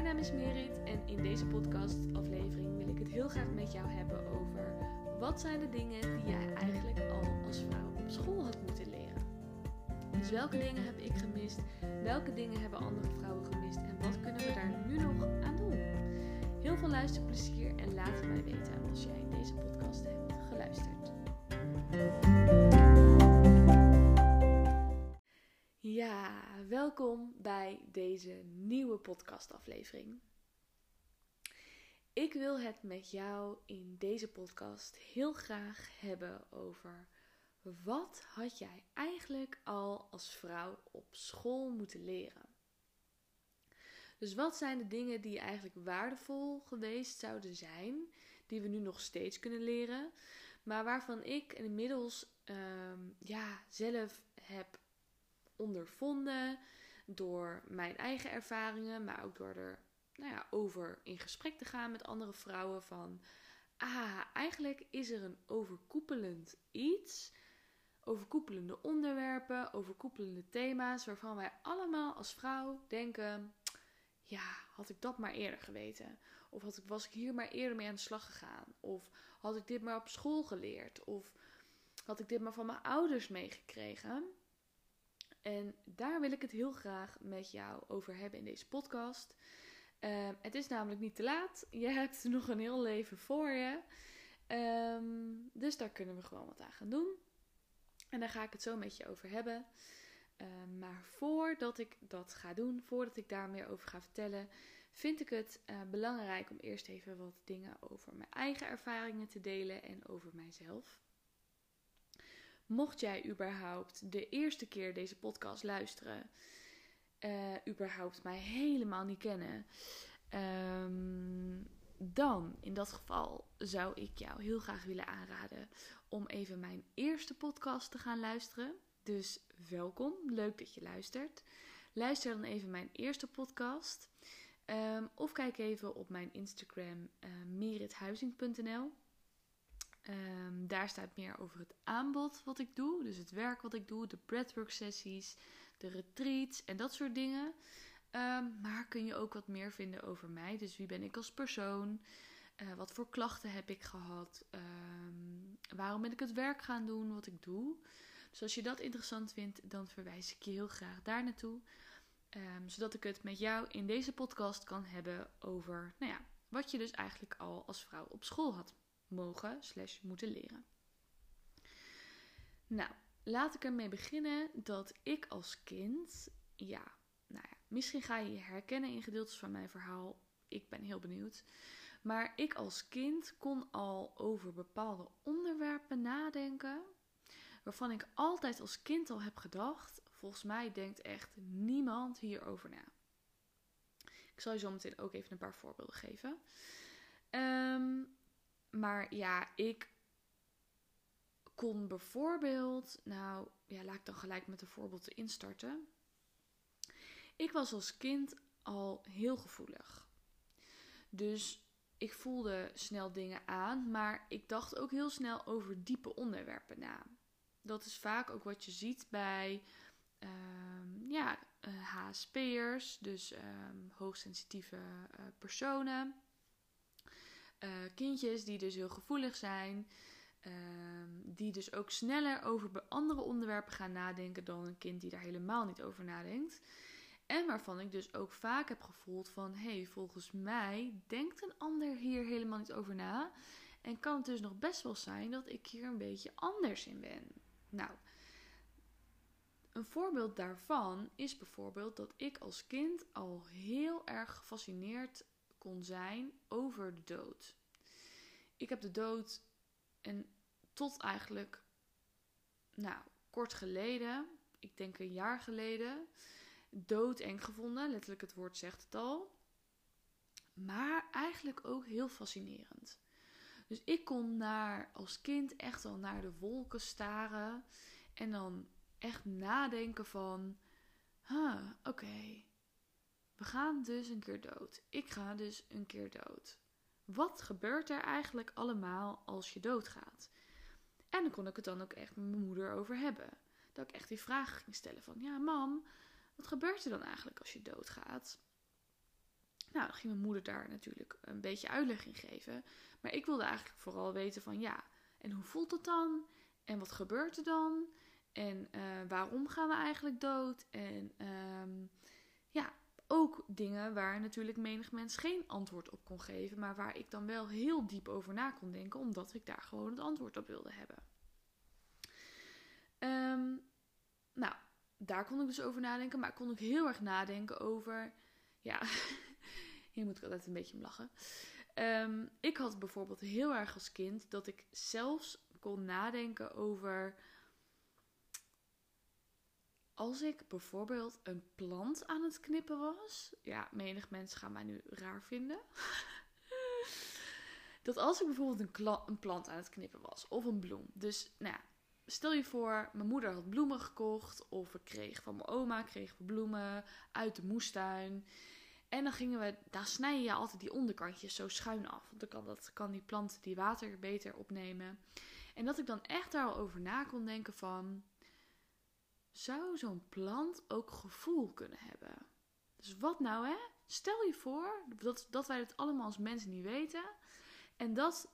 Mijn naam is Merit en in deze podcastaflevering wil ik het heel graag met jou hebben over wat zijn de dingen die jij eigenlijk al als vrouw op school had moeten leren. Dus welke dingen heb ik gemist? Welke dingen hebben andere vrouwen gemist? En wat kunnen we daar nu nog aan doen? Heel veel luisterplezier en laat het mij weten als jij deze podcast hebt geluisterd. Ja, welkom bij deze nieuwe podcastaflevering. Ik wil het met jou in deze podcast heel graag hebben over wat had jij eigenlijk al als vrouw op school moeten leren? Dus wat zijn de dingen die eigenlijk waardevol geweest zouden zijn, die we nu nog steeds kunnen leren, maar waarvan ik inmiddels ehm, ja, zelf heb ondervonden door mijn eigen ervaringen, maar ook door er nou ja, over in gesprek te gaan met andere vrouwen van ah, eigenlijk is er een overkoepelend iets, overkoepelende onderwerpen, overkoepelende thema's waarvan wij allemaal als vrouw denken ja, had ik dat maar eerder geweten? Of had ik, was ik hier maar eerder mee aan de slag gegaan? Of had ik dit maar op school geleerd? Of had ik dit maar van mijn ouders meegekregen? En daar wil ik het heel graag met jou over hebben in deze podcast. Ehm, het is namelijk niet te laat. Je hebt nog een heel leven voor je. Ehm, dus daar kunnen we gewoon wat aan gaan doen. En daar ga ik het zo met je over hebben. Ehm, maar voordat ik dat ga doen, voordat ik daar meer over ga vertellen, vind ik het uh, belangrijk om eerst even wat dingen over mijn eigen ervaringen te delen en over mijzelf. Mocht jij überhaupt de eerste keer deze podcast luisteren, uh, überhaupt mij helemaal niet kennen, um, dan in dat geval zou ik jou heel graag willen aanraden om even mijn eerste podcast te gaan luisteren. Dus welkom, leuk dat je luistert. Luister dan even mijn eerste podcast. Um, of kijk even op mijn Instagram uh, merithuizing.nl. Um, daar staat meer over het aanbod wat ik doe. Dus het werk wat ik doe, de breathwork sessies, de retreats en dat soort dingen. Um, maar kun je ook wat meer vinden over mij. Dus wie ben ik als persoon? Uh, wat voor klachten heb ik gehad? waarom ben ik het werk gaan doen wat ik doe? Dus als je dat interessant vindt, dan verwijs ik je heel graag daar naartoe. Zodat ik het met jou in deze podcast kan hebben over, nou ja, wat je dus eigenlijk al als vrouw op school had mogen slash moeten leren. Nou, laat ik ermee beginnen dat ik als kind, ja, nou ja, misschien ga je je herkennen in gedeeltes van mijn verhaal. Ik ben heel benieuwd. Maar ik als kind kon al over bepaalde onderwerpen nadenken waarvan ik altijd als kind al heb gedacht: volgens mij denkt echt niemand hierover na. Ik zal je zo meteen ook even een paar voorbeelden geven. Um, maar ja, ik kon bijvoorbeeld, nou ja, laat ik dan gelijk met een voorbeeld instarten. Ik was als kind al heel gevoelig. Dus ik voelde snel dingen aan, maar ik dacht ook heel snel over diepe onderwerpen na dat is vaak ook wat je ziet bij um, ja, uh, eh, HSP'ers, dus um, hoogsensitieve uh, personen. Uh, kindjes die dus heel gevoelig zijn, um, die dus ook sneller over andere onderwerpen gaan nadenken dan een kind die daar helemaal niet over nadenkt. En waarvan ik dus ook vaak heb gevoeld van, hé, hey, volgens mij denkt een ander hier helemaal niet over na. En kan het dus nog best wel zijn dat ik hier een beetje anders in ben. Nou, een voorbeeld daarvan is bijvoorbeeld dat ik als kind al heel erg gefascineerd kon zijn over de dood. Ik heb de dood en tot eigenlijk, nou, kort geleden, ik denk een jaar geleden, doodeng gevonden. Letterlijk het woord zegt het al. Maar eigenlijk ook heel fascinerend. Dus ik kon naar, als kind echt al naar de wolken staren. En dan echt nadenken van, oké, we gaan dus een keer dood. Ik ga dus een keer dood. Wat gebeurt er eigenlijk allemaal als je doodgaat? En dan kon ik het dan ook echt met mijn moeder over hebben. Dat ik echt die vraag ging stellen van, ja mam, wat gebeurt er dan eigenlijk als je doodgaat? Nou, dan ging mijn moeder daar natuurlijk een beetje uitleg in geven. Maar ik wilde eigenlijk vooral weten van ja, en hoe voelt het dan? En wat gebeurt er dan? En uh, waarom gaan we eigenlijk dood? En um, ja, ook dingen waar natuurlijk menig mens geen antwoord op kon geven, maar waar ik dan wel heel diep over na kon denken, omdat ik daar gewoon het antwoord op wilde hebben. Um, nou, daar kon ik dus over nadenken, maar ik kon ook heel erg nadenken over, ja, hier moet ik altijd een beetje om lachen. Um, ik had bijvoorbeeld heel erg als kind dat ik zelfs kon nadenken over als ik bijvoorbeeld een plant aan het knippen was. Ja, menig mensen gaan mij nu raar vinden. dat als ik bijvoorbeeld een, plant aan het knippen was of een bloem. Dus nou stel je voor, mijn moeder had bloemen gekocht. Of ik kreeg van mijn oma kreeg we bloemen uit de moestuin. En dan gingen we, daar snij je altijd die onderkantjes zo schuin af. Want dan kan, dat, kan die plant die water beter opnemen. En dat ik dan echt daarover na kon denken van zou zo'n plant ook gevoel kunnen hebben? Dus wat nou hè? Stel je voor dat, dat wij het allemaal als mensen niet weten. En dat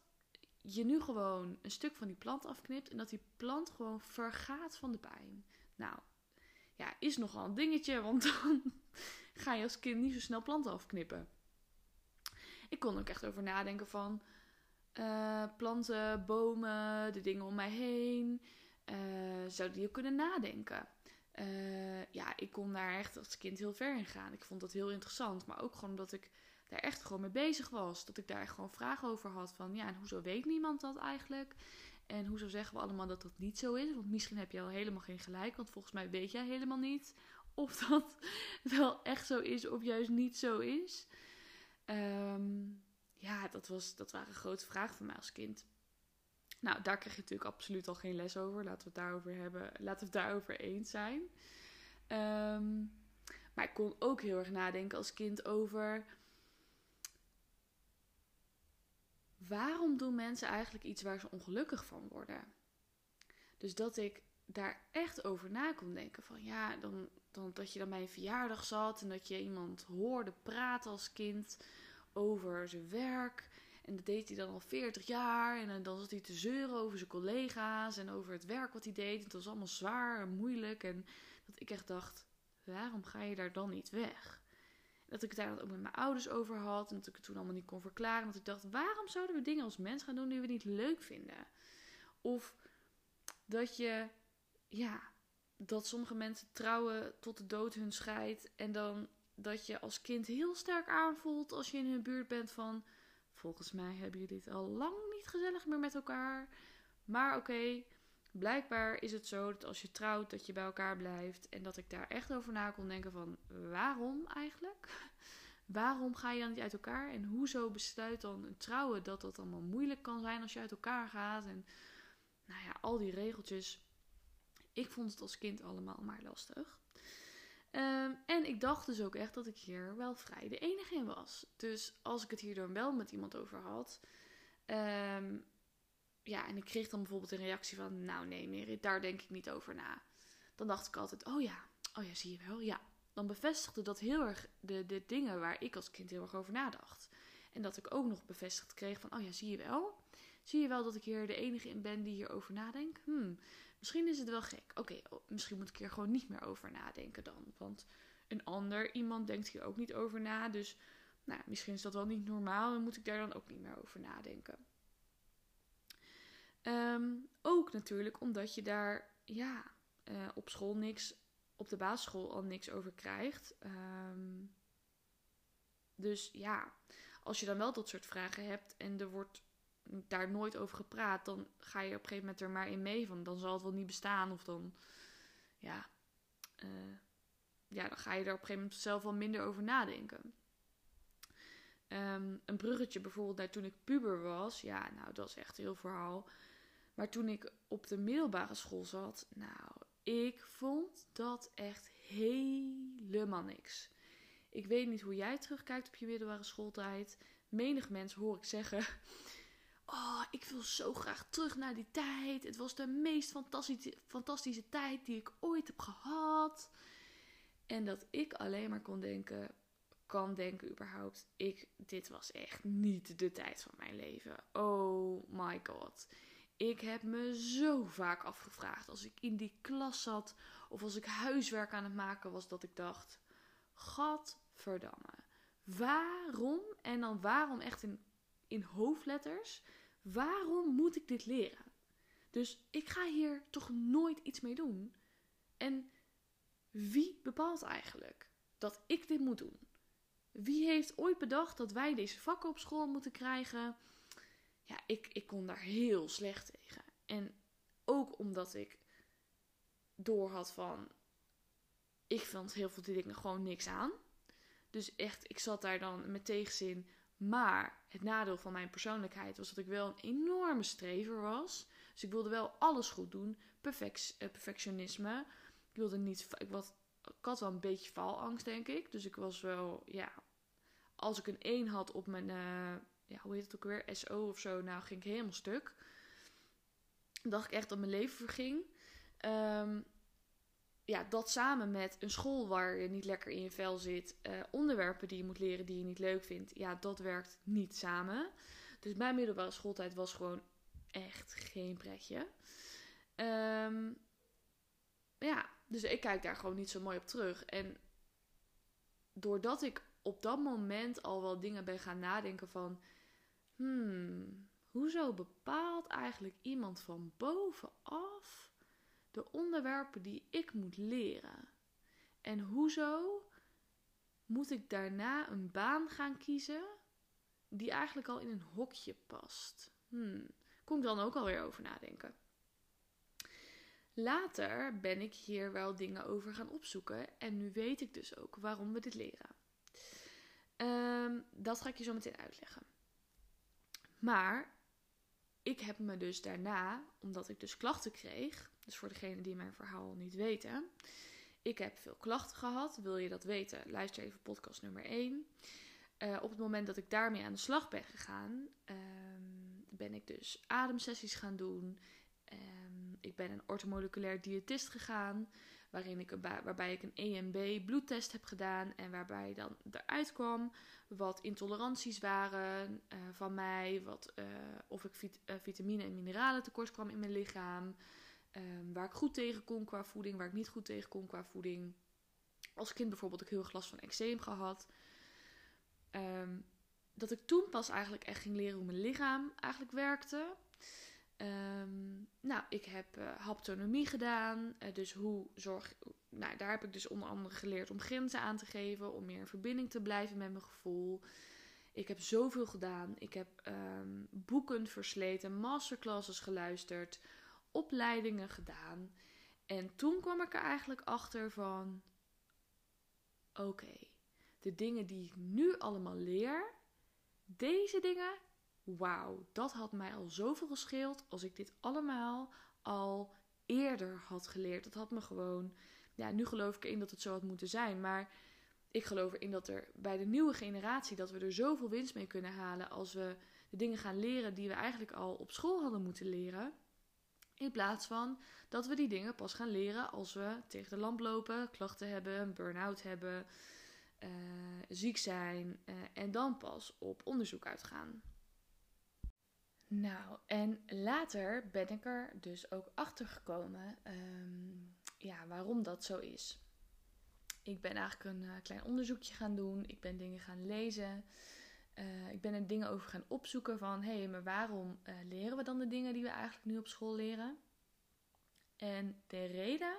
je nu gewoon een stuk van die plant afknipt. En dat die plant gewoon vergaat van de pijn. Nou, ja, is nogal een dingetje. Want dan ga je als kind niet zo snel planten afknippen. Ik kon ook echt over nadenken van uh, planten, bomen, de dingen om mij heen. Uh, zou die ook kunnen nadenken? Uh, ja, ik kon daar echt als kind heel ver in gaan. Ik vond dat heel interessant. Maar ook gewoon omdat ik daar echt gewoon mee bezig was. Dat ik daar gewoon vragen over had. Van ja, en hoezo weet niemand dat eigenlijk? En hoezo zeggen we allemaal dat dat niet zo is? Want misschien heb je al helemaal geen gelijk. Want volgens mij weet jij helemaal niet of dat wel echt zo is of juist niet zo is. Um, ja, dat, was, dat waren grote vragen van mij als kind. Nou, daar krijg je natuurlijk absoluut al geen les over. Laten we het daarover hebben. Laten we het daarover eens zijn. Um, maar ik kon ook heel erg nadenken als kind over. Waarom doen mensen eigenlijk iets waar ze ongelukkig van worden? Dus dat ik daar echt over na kon denken. Van ja, dan, dan, dat je dan bij een verjaardag zat en dat je iemand hoorde praten als kind over zijn werk. En dat deed hij dan al 40 jaar. En dan zat hij te zeuren over zijn collega's en over het werk wat hij deed. Het was allemaal zwaar en moeilijk. En dat ik echt dacht, waarom ga je daar dan niet weg? Dat ik het daar ook met mijn ouders over had. En dat ik het toen allemaal niet kon verklaren. Dat ik dacht, waarom zouden we dingen als mens gaan doen die we niet leuk vinden? Of dat je, ja, dat sommige mensen trouwen tot de dood hun scheidt. En dan dat je als kind heel sterk aanvoelt als je in hun buurt bent van Volgens mij hebben jullie het al lang niet gezellig meer met elkaar. Maar oké, blijkbaar is het zo dat als je trouwt, dat je bij elkaar blijft. En dat ik daar echt over na kon denken van, waarom eigenlijk? Waarom ga je dan niet uit elkaar? En hoezo besluit dan een trouwen dat dat allemaal moeilijk kan zijn als je uit elkaar gaat? En nou ja, al die regeltjes. Ik vond het als kind allemaal maar lastig. Ehm, en ik dacht dus ook echt dat ik hier wel vrij de enige in was. Dus als ik het hier dan wel met iemand over had. Um, ja, en ik kreeg dan bijvoorbeeld een reactie van: Nou, nee, Merit, daar denk ik niet over na. Dan dacht ik altijd: Oh ja, oh ja, zie je wel. Ja. Dan bevestigde dat heel erg de, de dingen waar ik als kind heel erg over nadacht. En dat ik ook nog bevestigd kreeg van: Oh ja, zie je wel. Zie je wel dat ik hier de enige in ben die hierover nadenkt? Hmm, Misschien is het wel gek. Oké, oh, misschien moet ik hier gewoon niet meer over nadenken dan. Want een ander iemand denkt hier ook niet over na. Dus nou, misschien is dat wel niet normaal en moet ik daar dan ook niet meer over nadenken. Ehm, ook natuurlijk omdat je daar ja, uh, op school niks, op de basisschool al niks over krijgt. Um, dus ja, als je dan wel dat soort vragen hebt en er wordt daar nooit over gepraat, dan ga je op een gegeven moment er maar in mee van. Dan zal het wel niet bestaan of dan, ja, uh, ja dan ga je er op een gegeven moment zelf wel minder over nadenken. Um, een bruggetje bijvoorbeeld naar toen ik puber was, ja, nou dat is echt heel verhaal. Maar toen ik op de middelbare school zat, nou, ik vond dat echt helemaal niks. Ik weet niet hoe jij terugkijkt op je middelbare schooltijd. Menig mens hoor ik zeggen Oh, ik wil zo graag terug naar die tijd. Het was de meest fantastische, fantastische tijd die ik ooit heb gehad. En dat ik alleen maar kon denken: kan denken überhaupt. Ik, dit was echt niet de tijd van mijn leven. Oh my god. Ik heb me zo vaak afgevraagd als ik in die klas zat of als ik huiswerk aan het maken was dat ik dacht: Gadverdamme. Waarom en dan waarom echt in, in hoofdletters? Waarom moet ik dit leren? Dus ik ga hier toch nooit iets mee doen. En wie bepaalt eigenlijk dat ik dit moet doen? Wie heeft ooit bedacht dat wij deze vakken op school moeten krijgen? Ja, ik, ik kon daar heel slecht tegen. En ook omdat ik door had van. Ik vond heel veel dingen gewoon niks aan. Dus echt, ik zat daar dan met tegenzin. Maar het nadeel van mijn persoonlijkheid was dat ik wel een enorme strever was. Dus ik wilde wel alles goed doen. Perfect, uh, perfectionisme. Ik wilde niet. Ik, had wel een beetje faalangst, denk ik. Dus ik was wel, ja. Als ik een 1 had op mijn. Uh, ja, hoe heet het ook weer? SO of zo. Nou, ging ik helemaal stuk. dacht ik echt dat mijn leven verging. Um, ja, dat samen met een school waar je niet lekker in je vel zit, uh, onderwerpen die je moet leren die je niet leuk vindt, ja, dat werkt niet samen. Dus mijn middelbare schooltijd was gewoon echt geen pretje. Um, ja, dus ik kijk daar gewoon niet zo mooi op terug. En doordat ik op dat moment al wel dingen ben gaan nadenken van, hmm, hoezo bepaalt eigenlijk iemand van bovenaf de onderwerpen die ik moet leren? En hoezo moet ik daarna een baan gaan kiezen die eigenlijk al in een hokje past? Hmm, kom ik dan ook alweer over nadenken. Later ben ik hier wel dingen over gaan opzoeken en nu weet ik dus ook waarom we dit leren. Um, dat ga ik je zo meteen uitleggen. Maar ik heb me dus daarna, omdat ik dus klachten kreeg, dus voor degenen die mijn verhaal niet weten, ik heb veel klachten gehad. Wil je dat weten? Luister even podcast nummer 1. Uh, eh, op het moment dat ik daarmee aan de slag ben gegaan, um, ben ik dus ademsessies gaan doen. Um, ik ben een ortomoleculair diëtist gegaan, waarin ik, waarbij ik een EMB bloedtest heb gedaan en waarbij dan eruit kwam wat intoleranties waren uh, van mij, wat, uh, of ik vit vitamine en mineralen tekort kwam in mijn lichaam. Um, waar ik goed tegen kon qua voeding, waar ik niet goed tegen kon qua voeding. Als kind bijvoorbeeld ik heel erg last van eczeem gehad. Um, dat ik toen pas eigenlijk echt ging leren hoe mijn lichaam eigenlijk werkte. Um, nou, ik heb uh, haptonomie gedaan. Uh, dus hoe zorg. Nou, daar heb ik dus onder andere geleerd om grenzen aan te geven. Om meer in verbinding te blijven met mijn gevoel. Ik heb zoveel gedaan. Ik heb boeken versleten, masterclasses geluisterd opleidingen gedaan. En toen kwam ik er eigenlijk achter van: oké, de dingen die ik nu allemaal leer, deze dingen, wauw, dat had mij al zoveel gescheeld als ik dit allemaal al eerder had geleerd. Dat had me gewoon, ja, nu geloof ik in dat het zo had moeten zijn, maar ik geloof erin dat er bij de nieuwe generatie dat we er zoveel winst mee kunnen halen als we de dingen gaan leren die we eigenlijk al op school hadden moeten leren. In plaats van dat we die dingen pas gaan leren als we tegen de lamp lopen, klachten hebben, een burn-out hebben, uh, ziek zijn uh, en dan pas op onderzoek uitgaan. Nou, en later ben ik er dus ook achter gekomen um, ja, waarom dat zo is. Ik ben eigenlijk een uh, klein onderzoekje gaan doen. Ik ben dingen gaan lezen. Uh, ik ben er dingen over gaan opzoeken van hé, hey, maar waarom uh, leren we dan de dingen die we eigenlijk nu op school leren? En de reden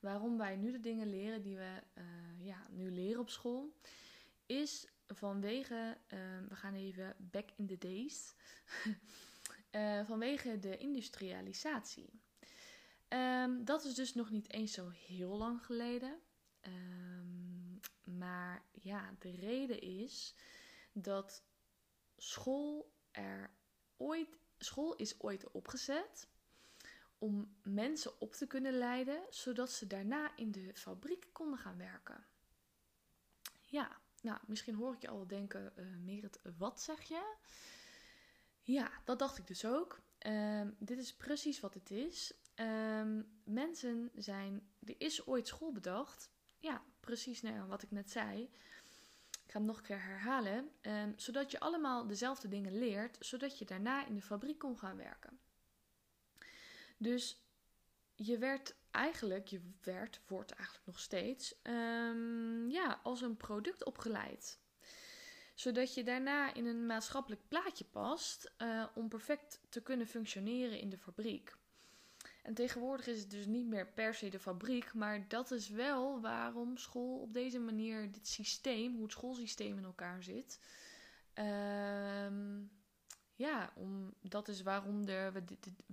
waarom wij nu de dingen leren die we uh, ja, nu leren op school, is vanwege, we gaan even back in the days, vanwege de industrialisatie. Um, dat is dus nog niet eens zo heel lang geleden. Um, maar ja, de reden is dat school er ooit. School is ooit opgezet om mensen op te kunnen leiden, zodat ze daarna in de fabriek konden gaan werken. Ja, nou, misschien hoor ik je al denken, uh, Merit, wat zeg je? Ja, dat dacht ik dus ook. Uh, dit is precies wat het is. Uh, mensen zijn, er is ooit school bedacht. Ja, precies nou, wat ik net zei ga hem nog een keer herhalen. ehm, zodat je allemaal dezelfde dingen leert, zodat je daarna in de fabriek kon gaan werken. Dus je werd eigenlijk, je werd, wordt eigenlijk nog steeds, ehm, ja, als een product opgeleid. Zodat je daarna in een maatschappelijk plaatje past eh, om perfect te kunnen functioneren in de fabriek. En tegenwoordig is het dus niet meer per se de fabriek, maar dat is wel waarom school op deze manier, dit systeem, hoe het schoolsysteem in elkaar zit. Ehm, ja, om, dat is waarom de, we,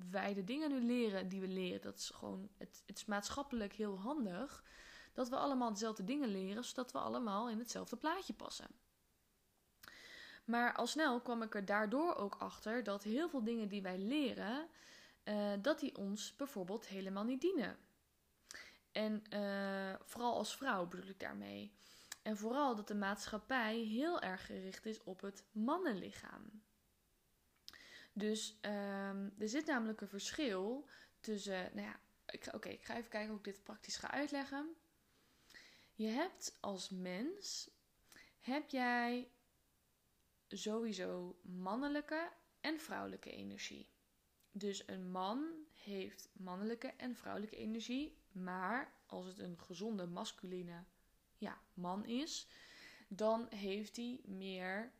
wij de dingen nu leren die we leren. Dat is gewoon, het, het is maatschappelijk heel handig dat we allemaal dezelfde dingen leren, zodat we allemaal in hetzelfde plaatje passen. Maar al snel kwam ik er daardoor ook achter dat heel veel dingen die wij leren, eh, dat die ons bijvoorbeeld helemaal niet dienen. En eh, vooral als vrouw bedoel ik daarmee. En vooral dat de maatschappij heel erg gericht is op het mannenlichaam. Dus ehm, er zit namelijk een verschil tussen. Nou ja, oké, ik ga even kijken hoe ik dit praktisch ga uitleggen. Je hebt als mens. Heb jij sowieso mannelijke en vrouwelijke energie. Dus een man heeft mannelijke en vrouwelijke energie, maar als het een gezonde masculine ja, man is, dan heeft hij meer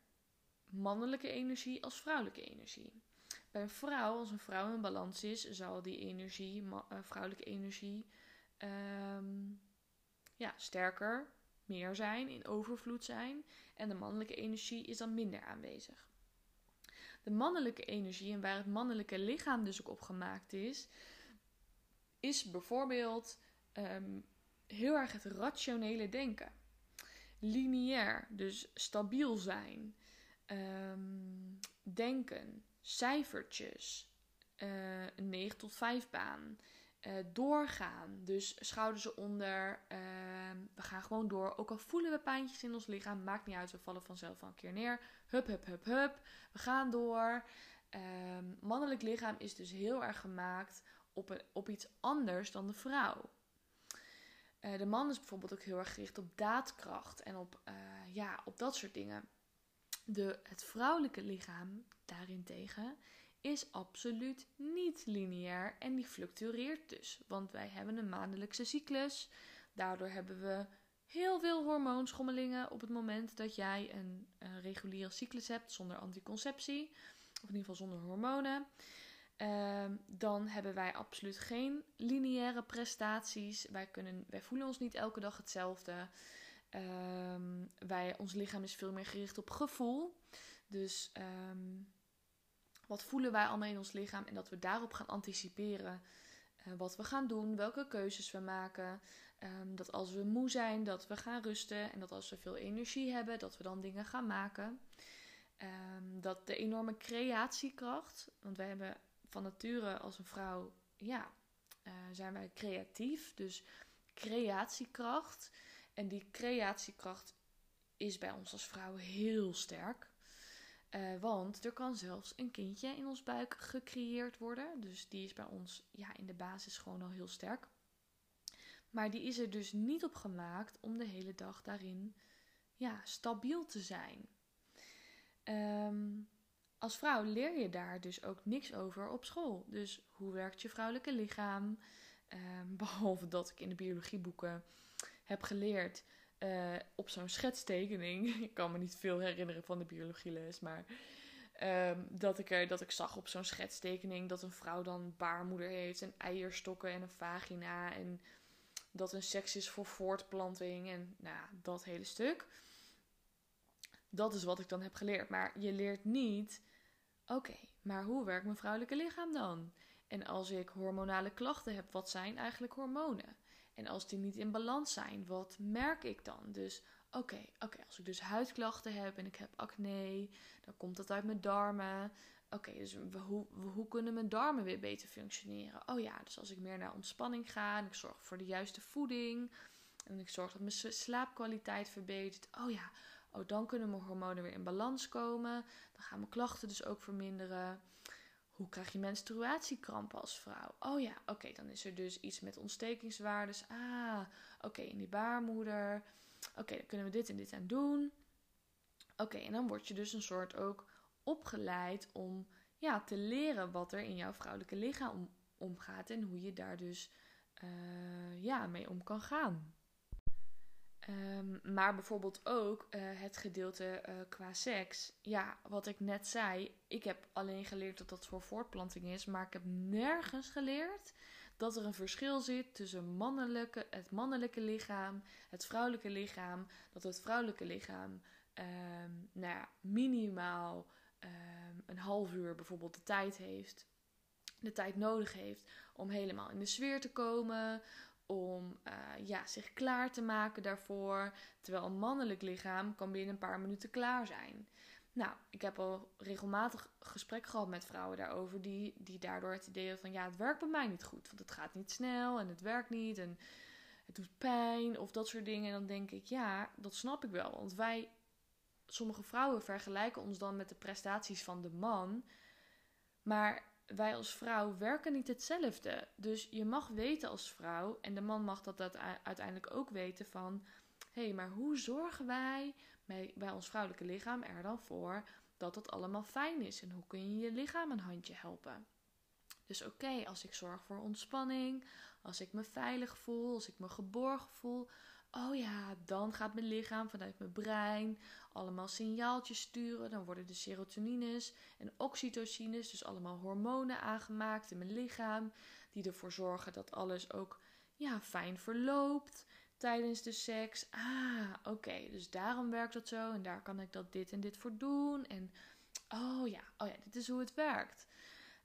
mannelijke energie als vrouwelijke energie. Bij een vrouw, als een vrouw in balans is, zal die energie, eh, vrouwelijke energie, ehm, ja, sterker, meer zijn, in overvloed zijn. En de mannelijke energie is dan minder aanwezig. De mannelijke energie en waar het mannelijke lichaam dus ook op gemaakt is, is bijvoorbeeld ehm, heel erg het rationele denken. Lineair, dus stabiel zijn. Ehm, denken, cijfertjes, eh, een 9 tot 5 baan. Eh, doorgaan, dus schouders eronder. ehm, we gaan gewoon door. Ook al voelen we pijntjes in ons lichaam, maakt niet uit. We vallen vanzelf wel een keer neer. Hup, hup, hup, hup. We gaan door. Ehm, mannelijk lichaam is dus heel erg gemaakt op, een, op iets anders dan de vrouw. Eh, de man is bijvoorbeeld ook heel erg gericht op daadkracht en op, eh, ja, op dat soort dingen. De, het vrouwelijke lichaam daarentegen is absoluut niet lineair en die fluctueert dus. Want wij hebben een maandelijkse cyclus. Daardoor hebben we heel veel hormoonschommelingen op het moment dat jij een, reguliere cyclus hebt zonder anticonceptie. Of in ieder geval zonder hormonen. Ehm, dan hebben wij absoluut geen lineaire prestaties. Wij, kunnen, wij voelen ons niet elke dag hetzelfde. Ehm, wij, ons lichaam is veel meer gericht op gevoel. Dus ehm, wat voelen wij allemaal in ons lichaam? En dat we daarop gaan anticiperen. eh, wat we gaan doen, welke keuzes we maken. Ehm, dat als we moe zijn, dat we gaan rusten. En dat als we veel energie hebben, dat we dan dingen gaan maken. Ehm, dat de enorme creatiekracht. Want wij hebben van nature als een vrouw, ja, eh, zijn wij creatief. Dus creatiekracht. En die creatiekracht is bij ons als vrouwen heel sterk. Eh, want er kan zelfs een kindje in ons buik gecreëerd worden. Dus die is bij ons ja, in de basis gewoon al heel sterk. Maar die is er dus niet op gemaakt om de hele dag daarin ja, stabiel te zijn. Ehm, als vrouw leer je daar dus ook niks over op school. Dus hoe werkt je vrouwelijke lichaam? Ehm, behalve dat ik in de biologieboeken heb geleerd eh, op zo'n schetstekening. Ik kan me niet veel herinneren van de biologieles, maar ehm, dat, ik er, dat ik zag op zo'n schetstekening dat een vrouw dan baarmoeder heeft en eierstokken en een vagina en dat een seks is voor voortplanting en nou, dat hele stuk. Dat is wat ik dan heb geleerd. Maar je leert niet, oké, maar hoe werkt mijn vrouwelijke lichaam dan? En als ik hormonale klachten heb, wat zijn eigenlijk hormonen? En als die niet in balans zijn, wat merk ik dan? Dus oké, oké, als ik dus huidklachten heb en ik heb acne, dan komt dat uit mijn darmen. Oké, dus hoe, hoe kunnen mijn darmen weer beter functioneren? Oh ja, dus als ik meer naar ontspanning ga en ik zorg voor de juiste voeding en ik zorg dat mijn slaapkwaliteit verbetert. Oh ja, oh, dan kunnen mijn hormonen weer in balans komen. Dan gaan mijn klachten dus ook verminderen. Hoe krijg je menstruatiekrampen als vrouw? Oh ja, oké, dan is er dus iets met ontstekingswaardes. Ah, oké, in die baarmoeder. Oké, dan kunnen we dit en dit aan doen. Oké, en dan word je dus een soort ook opgeleid om ja, te leren wat er in jouw vrouwelijke lichaam omgaat en hoe je daar dus uh, ja, mee om kan gaan. Um, maar bijvoorbeeld ook uh, het gedeelte uh, qua seks. Ja, wat ik net zei, ik heb alleen geleerd dat dat voor voortplanting is, maar ik heb nergens geleerd dat er een verschil zit tussen mannelijke, het mannelijke lichaam, het vrouwelijke lichaam. Dat het vrouwelijke lichaam um, nou ja, minimaal um, een half uur bijvoorbeeld de tijd heeft. De tijd nodig heeft om helemaal in de sfeer te komen. Om uh, ja, zich klaar te maken daarvoor. Terwijl een mannelijk lichaam kan binnen een paar minuten klaar zijn. Nou, ik heb al regelmatig gesprek gehad met vrouwen daarover die, die daardoor het idee hadden van ja, het werkt bij mij niet goed. Want het gaat niet snel en het werkt niet en het doet pijn of dat soort dingen. En dan denk ik, ja, dat snap ik wel. Want wij, sommige vrouwen vergelijken ons dan met de prestaties van de man. Maar wij als vrouw werken niet hetzelfde. Dus je mag weten als vrouw, en de man mag dat, dat uiteindelijk ook weten van... Hé, hey, maar hoe zorgen wij bij, bij ons vrouwelijke lichaam er dan voor dat het allemaal fijn is? En hoe kun je je lichaam een handje helpen? Dus oké, als ik zorg voor ontspanning, als ik me veilig voel, als ik me geborgen voel, oh ja, dan gaat mijn lichaam vanuit mijn brein allemaal signaaltjes sturen. Dan worden de serotonines en oxytocines, dus allemaal hormonen aangemaakt in mijn lichaam, die ervoor zorgen dat alles ook ja, fijn verloopt tijdens de seks. Ah, oké, dus daarom werkt dat zo en daar kan ik dat dit en dit voor doen. En oh ja, oh ja, dit is hoe het werkt.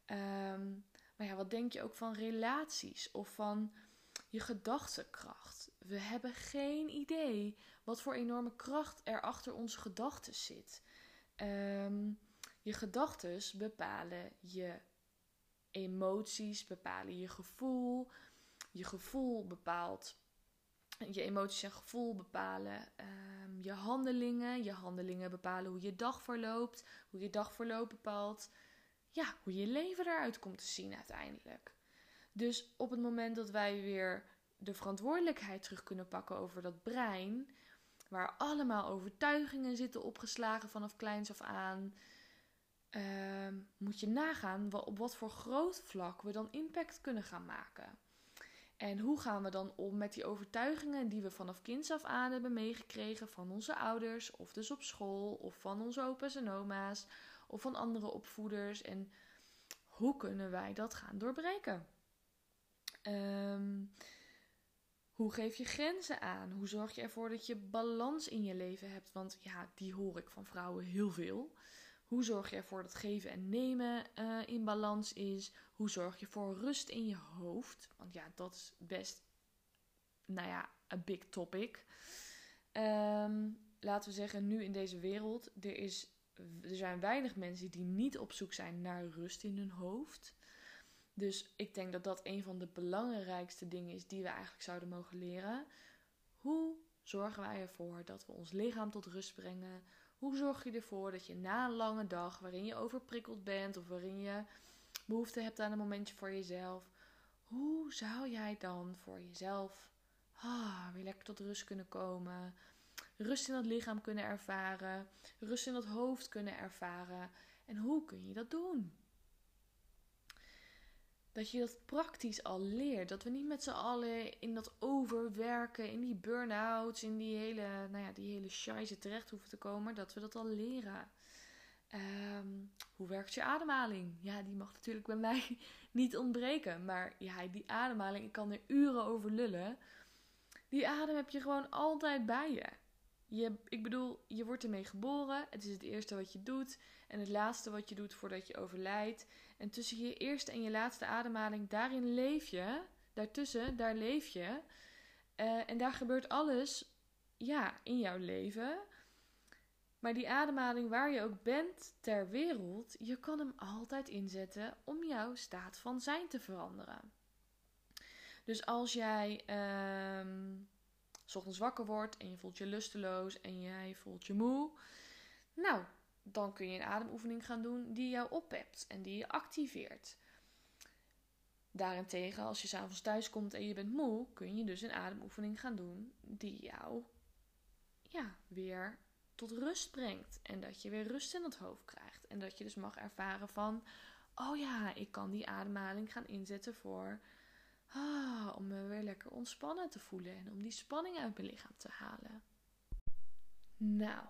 Ehm, maar ja, wat denk je ook van relaties of van je gedachtenkracht? We hebben geen idee wat voor enorme kracht er achter onze gedachten zit. Ehm, je gedachten bepalen je emoties, bepalen je gevoel. Je gevoel bepaalt je emoties en gevoel bepalen um, je handelingen. Je handelingen bepalen hoe je dag verloopt. Hoe je dag verloopt bepaalt ja, hoe je leven eruit komt te zien uiteindelijk. Dus op het moment dat wij weer de verantwoordelijkheid terug kunnen pakken over dat brein, waar allemaal overtuigingen zitten opgeslagen vanaf kleins af aan, uh, moet je nagaan op wat voor groot vlak we dan impact kunnen gaan maken. En hoe gaan we dan om met die overtuigingen die we vanaf kinds af aan hebben meegekregen van onze ouders, of dus op school, of van onze opa's en oma's, of van andere opvoeders? En hoe kunnen wij dat gaan doorbreken? Um, hoe geef je grenzen aan? Hoe zorg je ervoor dat je balans in je leven hebt? Want ja, die hoor ik van vrouwen heel veel. Hoe zorg je ervoor dat geven en nemen uh, in balans is? Hoe zorg je voor rust in je hoofd? Want ja, dat is best, nou ja, een big topic. Um, laten we zeggen, nu in deze wereld, er, is, er zijn weinig mensen die niet op zoek zijn naar rust in hun hoofd. Dus ik denk dat dat een van de belangrijkste dingen is die we eigenlijk zouden mogen leren. Hoe zorgen wij ervoor dat we ons lichaam tot rust brengen? Hoe zorg je ervoor dat je na een lange dag waarin je overprikkeld bent of waarin je behoefte hebt aan een momentje voor jezelf, hoe zou jij dan voor jezelf ah, weer lekker tot rust kunnen komen? Rust in dat lichaam kunnen ervaren, rust in dat hoofd kunnen ervaren. En hoe kun je dat doen? Dat je dat praktisch al leert. Dat we niet met z'n allen in dat overwerken, in die burn-outs, in die hele, nou ja, die hele terecht hoeven te komen. Dat we dat al leren. Ehm, hoe werkt je ademhaling? Ja, die mag natuurlijk bij mij niet ontbreken. Maar ja, die ademhaling, ik kan er uren over lullen. Die adem heb je gewoon altijd bij je. Je. Ik bedoel, je wordt ermee geboren. Het is het eerste wat je doet. En het laatste wat je doet voordat je overlijdt. En tussen je eerste en je laatste ademhaling, daarin leef je. Daartussen, daar leef je. Uh, en daar gebeurt alles, ja, in jouw leven. Maar die ademhaling, waar je ook bent ter wereld, je kan hem altijd inzetten om jouw staat van zijn te veranderen. Dus als jij um, s ochtends wakker wordt en je voelt je lusteloos en jij voelt je moe, nou, dan kun je een ademoefening gaan doen die jou oppept en die je activeert. Daarentegen, als je s'avonds thuis komt en je bent moe, kun je dus een ademoefening gaan doen die jou ja, weer tot rust brengt. En dat je weer rust in het hoofd krijgt. En dat je dus mag ervaren van, oh ja, ik kan die ademhaling gaan inzetten voor, ah, om me weer lekker ontspannen te voelen. En om die spanning uit mijn lichaam te halen. Nou,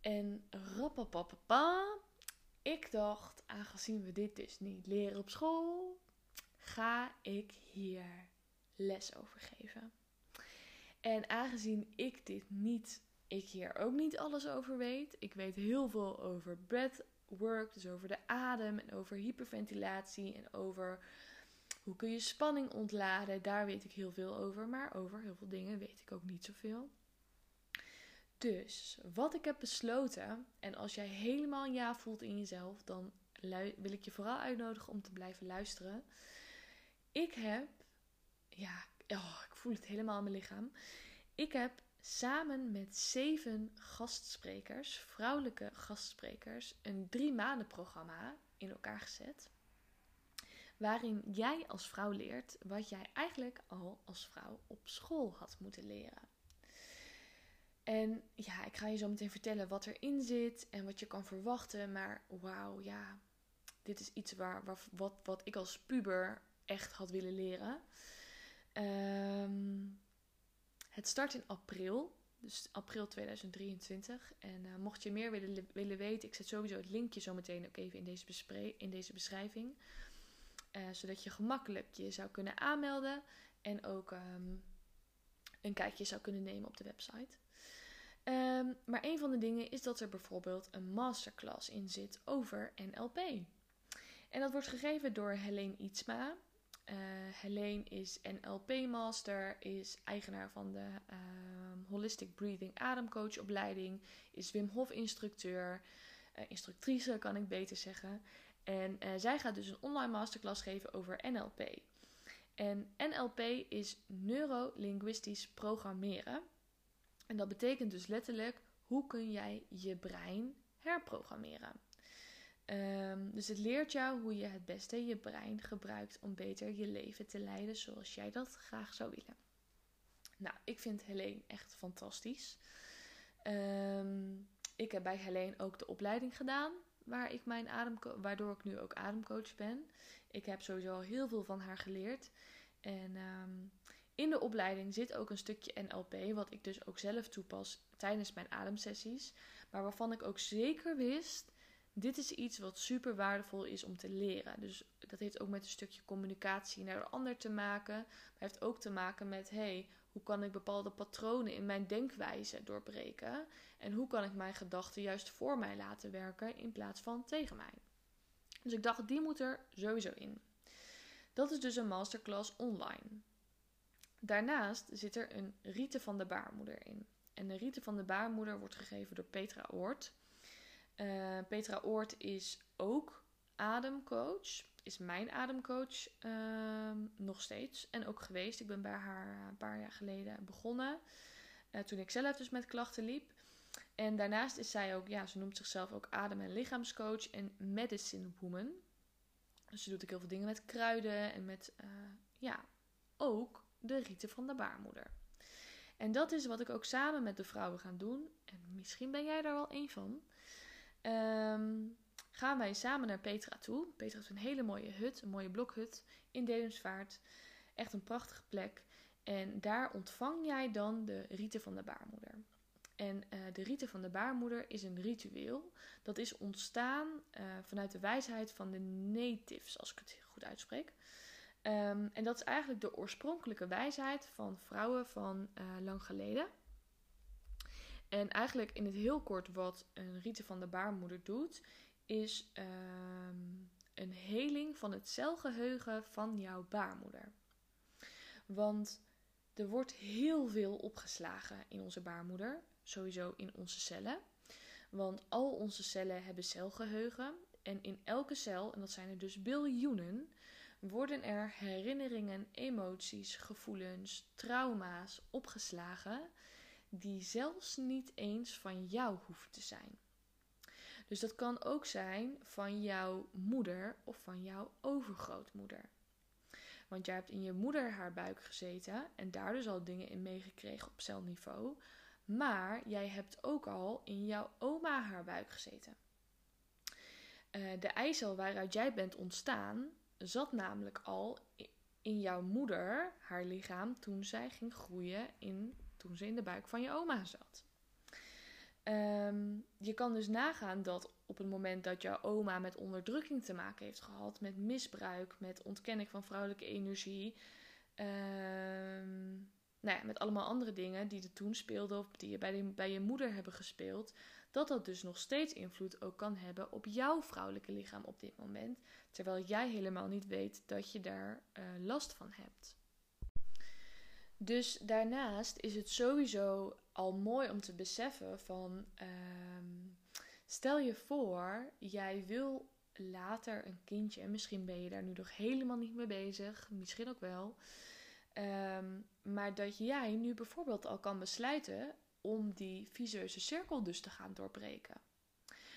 en rappapapapa. Ik dacht, aangezien we dit dus niet leren op school, ga ik hier les over geven. En aangezien ik dit niet, ik hier ook niet alles over weet, ik weet heel veel over breathwork, dus over de adem en over hyperventilatie en over hoe kun je spanning ontladen, daar weet ik heel veel over, maar over heel veel dingen weet ik ook niet zoveel. Dus wat ik heb besloten, en als jij helemaal een ja voelt in jezelf, dan wil ik je vooral uitnodigen om te blijven luisteren. Ik heb, ja, oh, ik voel het helemaal in mijn lichaam. Ik heb samen met zeven gastsprekers, vrouwelijke gastsprekers, een drie maanden programma in elkaar gezet. Waarin jij als vrouw leert wat jij eigenlijk al als vrouw op school had moeten leren. En ja, ik ga je zo meteen vertellen wat erin zit en wat je kan verwachten. Maar wauw, ja, dit is iets waar, wat, wat ik als puber echt had willen leren. Um, het start in april, dus april 2023. En uh, mocht je meer willen, willen weten, ik zet sowieso het linkje zo meteen ook even in deze, in deze beschrijving. Uh, zodat je gemakkelijk je zou kunnen aanmelden en ook um, een kijkje zou kunnen nemen op de website. Um, maar een van de dingen is dat er bijvoorbeeld een masterclass in zit over NLP. En dat wordt gegeven door Helene Ietsma. Uh, Helene is NLP-master, is eigenaar van de um, Holistic Breathing Ademcoach-opleiding, is Wim Hof-instructeur, uh, instructrice kan ik beter zeggen. En uh, zij gaat dus een online masterclass geven over NLP. En NLP is neurolinguistisch programmeren. En dat betekent dus letterlijk hoe kun jij je brein herprogrammeren. Um, dus het leert jou hoe je het beste je brein gebruikt om beter je leven te leiden zoals jij dat graag zou willen. Nou, ik vind Helene echt fantastisch. Um, ik heb bij Helene ook de opleiding gedaan waar ik mijn adem, waardoor ik nu ook ademcoach ben. Ik heb sowieso al heel veel van haar geleerd. En um, in de opleiding zit ook een stukje NLP, wat ik dus ook zelf toepas tijdens mijn ademsessies. Maar waarvan ik ook zeker wist, dit is iets wat super waardevol is om te leren. Dus dat heeft ook met een stukje communicatie naar de ander te maken. Maar heeft ook te maken met, hey, hoe kan ik bepaalde patronen in mijn denkwijze doorbreken? En hoe kan ik mijn gedachten juist voor mij laten werken in plaats van tegen mij? Dus ik dacht, die moet er sowieso in. Dat is dus een masterclass online. Daarnaast zit er een Rieten van de baarmoeder in. En de Rieten van de baarmoeder wordt gegeven door Petra Oort. Uh, Petra Oort is ook ademcoach. Is mijn ademcoach uh, nog steeds. En ook geweest. Ik ben bij haar een paar jaar geleden begonnen. Uh, toen ik zelf dus met klachten liep. En daarnaast is zij ook, ja, ze noemt zichzelf ook adem- en lichaamscoach en medicine woman. Dus ze doet ook heel veel dingen met kruiden en met, eh, ja, ook de rieten van de baarmoeder. En dat is wat ik ook samen met de vrouwen ga doen. En misschien ben jij daar wel een van. Um, gaan wij samen naar Petra toe. Petra is een hele mooie hut, een mooie blokhut in Dedemsvaart. Echt een prachtige plek. En daar ontvang jij dan de rieten van de baarmoeder. En uh, de rieten van de baarmoeder is een ritueel. Dat is ontstaan uh, vanuit de wijsheid van de natives, als ik het goed uitspreek. Um, en dat is eigenlijk de oorspronkelijke wijsheid van vrouwen van uh, lang geleden. En eigenlijk in het heel kort wat een rieten van de baarmoeder doet, is um, een heling van het celgeheugen van jouw baarmoeder. Want er wordt heel veel opgeslagen in onze baarmoeder, sowieso in onze cellen. Want al onze cellen hebben celgeheugen. En in elke cel, en dat zijn er dus biljoenen, worden er herinneringen, emoties, gevoelens, trauma's opgeslagen die zelfs niet eens van jou hoeven te zijn. Dus dat kan ook zijn van jouw moeder of van jouw overgrootmoeder. Want jij hebt in je moeder haar buik gezeten en daar dus al dingen in meegekregen op celniveau. Maar jij hebt ook al in jouw oma haar buik gezeten. Uh, de eicel waaruit jij bent ontstaan, zat namelijk al in jouw moeder, haar lichaam, toen zij ging groeien, in, toen ze in de buik van je oma zat. Um, je kan dus nagaan dat op het moment dat jouw oma met onderdrukking te maken heeft gehad, met misbruik, met ontkenning van vrouwelijke energie, um, nou ja, met allemaal andere dingen die er toen speelden of die je bij, bij je moeder hebben gespeeld, dat dat dus nog steeds invloed ook kan hebben op jouw vrouwelijke lichaam op dit moment, terwijl jij helemaal niet weet dat je daar uh, last van hebt. Dus daarnaast is het sowieso al mooi om te beseffen van, um, stel je voor, jij wil later een kindje, en misschien ben je daar nu nog helemaal niet mee bezig, misschien ook wel, um, maar dat jij nu bijvoorbeeld al kan besluiten om die visueuze cirkel dus te gaan doorbreken.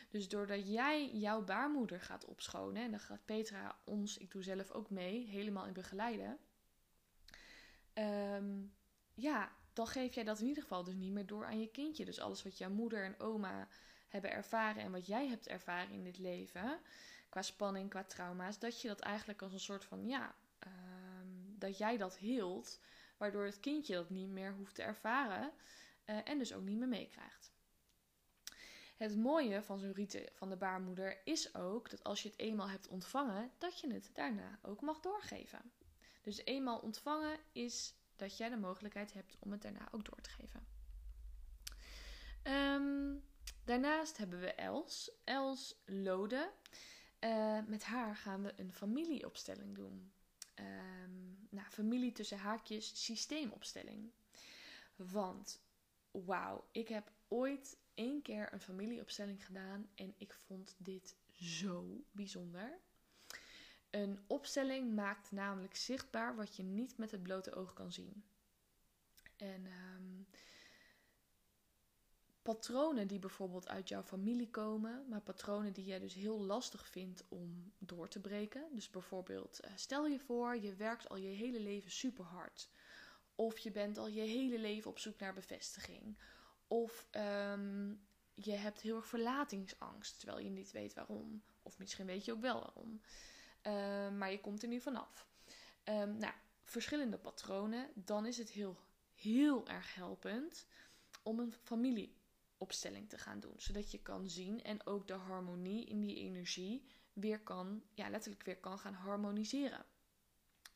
Dus doordat jij jouw baarmoeder gaat opschonen, en dan gaat Petra ons, ik doe zelf ook mee, helemaal in begeleiden. Um, ja, dan geef jij dat in ieder geval dus niet meer door aan je kindje. Dus alles wat jouw moeder en oma hebben ervaren en wat jij hebt ervaren in dit leven, qua spanning, qua trauma's, dat je dat eigenlijk als een soort van, ja, um, dat jij dat hield, waardoor het kindje dat niet meer hoeft te ervaren uh, en dus ook niet meer meekrijgt. Het mooie van zo'n rieten van de baarmoeder is ook dat als je het eenmaal hebt ontvangen, dat je het daarna ook mag doorgeven. Dus eenmaal ontvangen is dat jij de mogelijkheid hebt om het daarna ook door te geven. Um, daarnaast hebben we Els, Els Lode. Uh, met haar gaan we een familieopstelling doen. Um, nou, familie tussen haakjes, systeemopstelling. Want, wauw, ik heb ooit één keer een familieopstelling gedaan en ik vond dit zo bijzonder. Een opstelling maakt namelijk zichtbaar wat je niet met het blote oog kan zien. En um, patronen die bijvoorbeeld uit jouw familie komen, maar patronen die jij dus heel lastig vindt om door te breken. Dus bijvoorbeeld, uh, stel je voor, je werkt al je hele leven super hard. Of je bent al je hele leven op zoek naar bevestiging. Of um, je hebt heel erg verlatingsangst, terwijl je niet weet waarom. Of misschien weet je ook wel waarom. Uh, maar je komt er nu vanaf. Um, nou, verschillende patronen. Dan is het heel, heel erg helpend om een familieopstelling te gaan doen. Zodat je kan zien en ook de harmonie in die energie weer kan, ja, letterlijk weer kan gaan harmoniseren.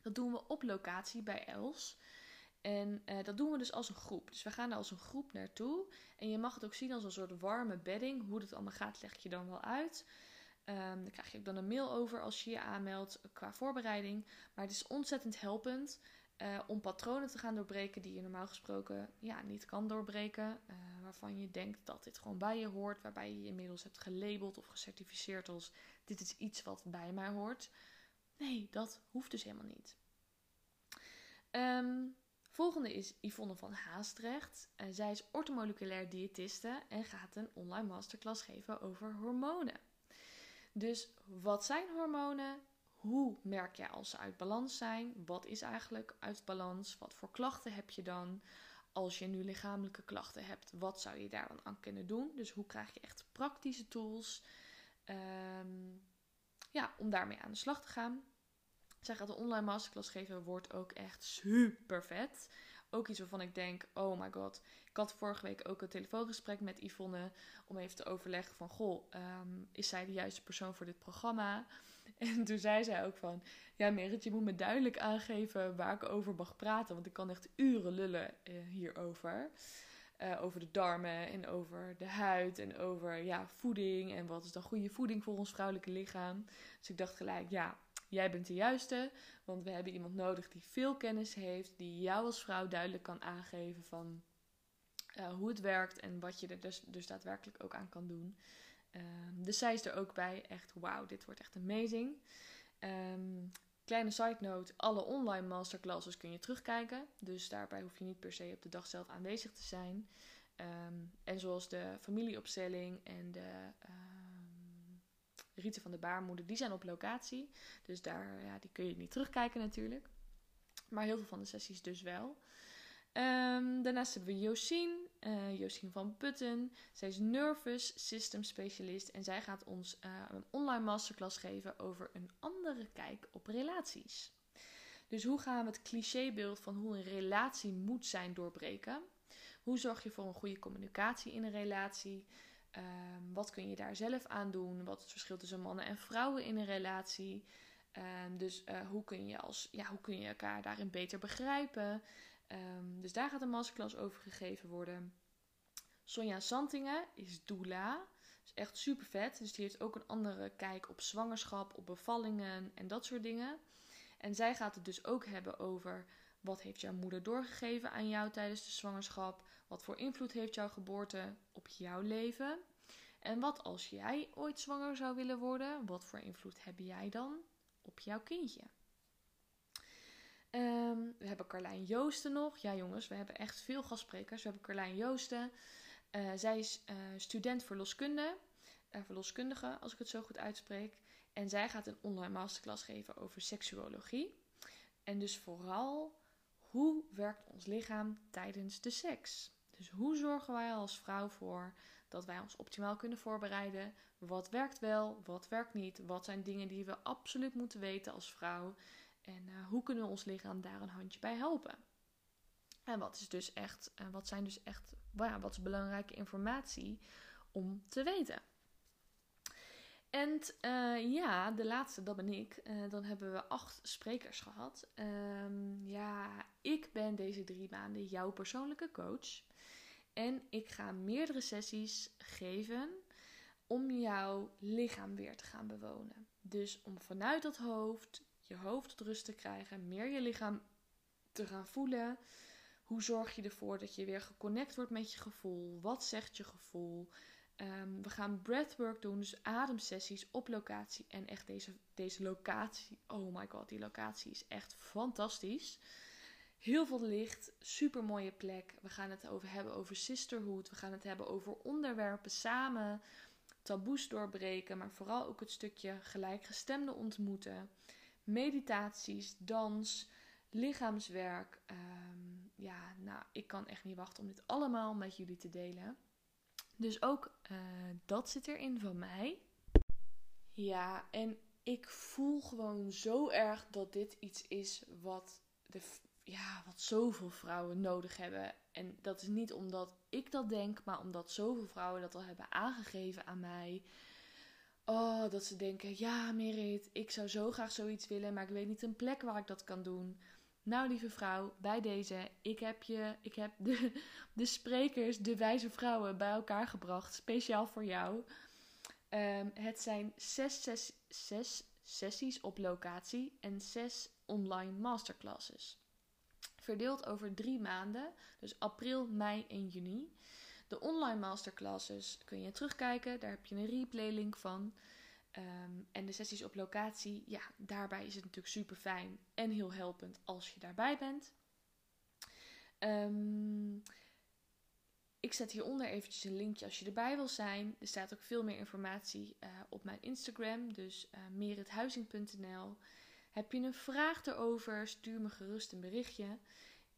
Dat doen we op locatie bij Els. En uh, dat doen we dus als een groep. Dus we gaan er als een groep naartoe. En je mag het ook zien als een soort warme bedding. Hoe het allemaal gaat, leg je dan wel uit. Um, daar krijg je ook dan een mail over als je je aanmeldt qua voorbereiding. Maar het is ontzettend helpend uh, om patronen te gaan doorbreken die je normaal gesproken ja, niet kan doorbreken. Uh, waarvan je denkt dat dit gewoon bij je hoort. Waarbij je je inmiddels hebt gelabeld of gecertificeerd als dit is iets wat bij mij hoort. Nee, dat hoeft dus helemaal niet. Um, volgende is Yvonne van Haastrecht. Uh, zij is ortomoleculair diëtiste en gaat een online masterclass geven over hormonen. Dus wat zijn hormonen? Hoe merk jij als ze uit balans zijn? Wat is eigenlijk uit balans? Wat voor klachten heb je dan? Als je nu lichamelijke klachten hebt, wat zou je daar dan aan kunnen doen? Dus hoe krijg je echt praktische tools um, ja, om daarmee aan de slag te gaan? Zij gaat een online masterclass geven, wordt ook echt super vet. Ook iets waarvan ik denk, oh my god. Ik had vorige week ook een telefoongesprek met Yvonne om even te overleggen van, goh, um, is zij de juiste persoon voor dit programma? En toen zei zij ook van, ja Merit, je moet me duidelijk aangeven waar ik over mag praten, want ik kan echt uren lullen uh, hierover. Uh, over de darmen en over de huid en over ja, voeding en wat is dan goede voeding voor ons vrouwelijke lichaam. Dus ik dacht gelijk, ja, jij bent de juiste, want we hebben iemand nodig die veel kennis heeft, die jou als vrouw duidelijk kan aangeven van uh, hoe het werkt en wat je er dus, dus daadwerkelijk ook aan kan doen. Um, dus zij is er ook bij. Echt, wauw, dit wordt echt amazing. Um, kleine side note, alle online masterclasses kun je terugkijken. Dus daarbij hoef je niet per se op de dag zelf aanwezig te zijn. Um, en zoals de familieopstelling en de rieten van de baarmoeder, die zijn op locatie. Dus daar, ja, die kun je niet terugkijken natuurlijk. Maar heel veel van de sessies dus wel. Ehm, daarnaast hebben we Josien, uh, van Putten. Zij is Nervous System Specialist en zij gaat ons uh, een online masterclass geven over een andere kijk op relaties. Dus hoe gaan we het clichébeeld van hoe een relatie moet zijn doorbreken? Hoe zorg je voor een goede communicatie in een relatie? Um, wat kun je daar zelf aan doen? Wat is het verschil tussen mannen en vrouwen in een relatie? Um, dus uh, hoe, kun je als, ja, hoe kun je elkaar daarin beter begrijpen? Um, dus daar gaat een masterclass over gegeven worden. Sonja Santingen is doula. Is echt super vet. Dus die heeft ook een andere kijk op zwangerschap, op bevallingen en dat soort dingen. En zij gaat het dus ook hebben over wat heeft jouw moeder doorgegeven aan jou tijdens de zwangerschap? Wat voor invloed heeft jouw geboorte op jouw leven? En wat als jij ooit zwanger zou willen worden? Wat voor invloed heb jij dan op jouw kindje? Um, we hebben Carlijn Joosten nog. Ja, jongens, we hebben echt veel gastsprekers. We hebben Carlijn Joosten. Uh, zij is uh, student verloskunde, uh, verloskundige, als ik het zo goed uitspreek. En zij gaat een online masterclass geven over seksuologie. En dus vooral hoe werkt ons lichaam tijdens de seks? Dus hoe zorgen wij als vrouw voor dat wij ons optimaal kunnen voorbereiden? Wat werkt wel, wat werkt niet? Wat zijn dingen die we absoluut moeten weten als vrouw? En uh, hoe kunnen we ons lichaam daar een handje bij helpen? En wat is dus echt, uh, wat zijn dus echt, wat is belangrijke informatie om te weten? En uh, ja, de laatste, dat ben ik. dan hebben we acht sprekers gehad. Um, ja, ik ben deze drie maanden jouw persoonlijke coach. En ik ga meerdere sessies geven om jouw lichaam weer te gaan bewonen. Dus om vanuit dat hoofd je hoofd tot rust te krijgen, meer je lichaam te gaan voelen. Hoe zorg je ervoor dat je weer geconnect wordt met je gevoel? Wat zegt je gevoel? Um, we gaan breathwork doen, dus ademsessies op locatie. En echt deze, deze locatie, oh my god, die locatie is echt fantastisch. Heel veel licht, super mooie plek. We gaan het over hebben over sisterhood. We gaan het hebben over onderwerpen samen, taboes doorbreken, maar vooral ook het stukje gelijkgestemde ontmoeten meditaties, dans, lichaamswerk. Um, ja, nou, ik kan echt niet wachten om dit allemaal met jullie te delen. Dus ook uh, dat zit erin van mij. Ja, en ik voel gewoon zo erg dat dit iets is wat, de, ja, wat zoveel vrouwen nodig hebben. En dat is niet omdat ik dat denk, maar omdat zoveel vrouwen dat al hebben aangegeven aan mij. Oh, dat ze denken: ja, Merit, ik zou zo graag zoiets willen, maar ik weet niet een plek waar ik dat kan doen. Nou, lieve vrouw, bij deze, ik heb je, ik heb de, de sprekers, de wijze vrouwen bij elkaar gebracht, speciaal voor jou. Um, het zijn zes, zes, zes sessies op locatie en zes online masterclasses. Verdeeld over drie maanden, dus april, mei en juni. De online masterclasses kun je terugkijken. Daar heb je een replay link van. Um, en de sessies op locatie, ja, daarbij is het natuurlijk super fijn en heel helpend als je daarbij bent. Um, ik zet hieronder eventjes een linkje als je erbij wil zijn. Er staat ook veel meer informatie uh, op mijn Instagram, dus uh, merithuizing.nl. Heb je een vraag erover, stuur me gerust een berichtje.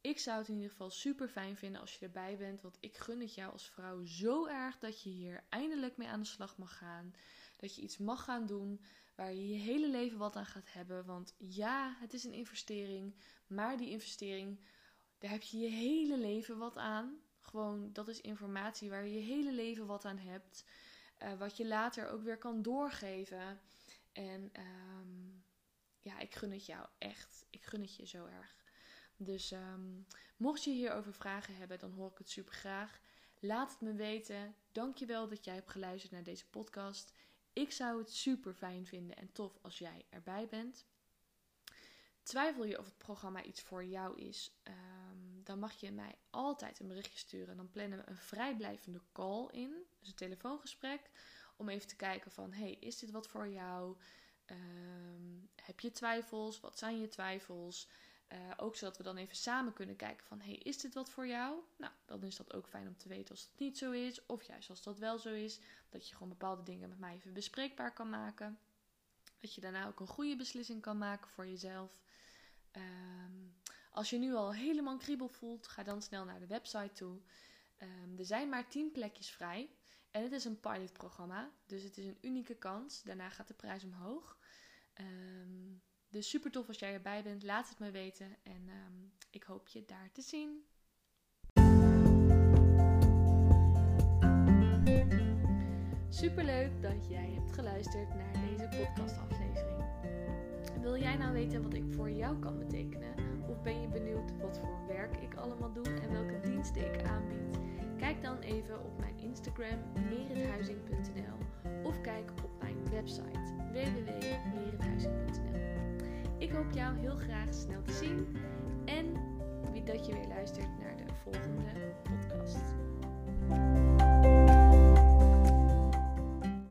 Ik zou het in ieder geval super fijn vinden als je erbij bent. Want ik gun het jou als vrouw zo erg dat je hier eindelijk mee aan de slag mag gaan. Dat je iets mag gaan doen waar je je hele leven wat aan gaat hebben. Want ja, het is een investering. Maar die investering, daar heb je je hele leven wat aan. Gewoon, dat is informatie waar je je hele leven wat aan hebt. Uh, wat je later ook weer kan doorgeven. En um, ja, ik gun het jou echt. Ik gun het je zo erg. Dus um, mocht je hierover vragen hebben, dan hoor ik het super graag. Laat het me weten. Dankjewel dat jij hebt geluisterd naar deze podcast. Ik zou het super fijn vinden en tof als jij erbij bent. Twijfel je of het programma iets voor jou is, um, dan mag je mij altijd een berichtje sturen. Dan plannen we een vrijblijvende call in, dus een telefoongesprek, om even te kijken van, hey, is dit wat voor jou? Um, heb je twijfels? Wat zijn je twijfels? Uh, ook zodat we dan even samen kunnen kijken van, hey, is dit wat voor jou? Nou, dan is dat ook fijn om te weten als het niet zo is. Of juist als dat wel zo is, dat je gewoon bepaalde dingen met mij even bespreekbaar kan maken. Dat je daarna ook een goede beslissing kan maken voor jezelf. Um, Als je nu al helemaal kriebel voelt, ga dan snel naar de website toe. Ehm, er zijn maar 10 plekjes vrij. En het is een pilotprogramma, dus het is een unieke kans. Daarna gaat de prijs omhoog. Ehm, dus super tof als jij erbij bent. Laat het me weten. En ehm, ik hoop je daar te zien. Super leuk dat jij hebt geluisterd naar deze podcastaflevering. Wil jij nou weten wat ik voor jou kan betekenen? Of ben je benieuwd wat voor werk ik allemaal doe en welke diensten ik aanbied? Kijk dan even op mijn Instagram merithuizing.nl of kijk op mijn website www.merithuizing.nl. Ik hoop jou heel graag snel te zien en dat je weer luistert naar de volgende podcast.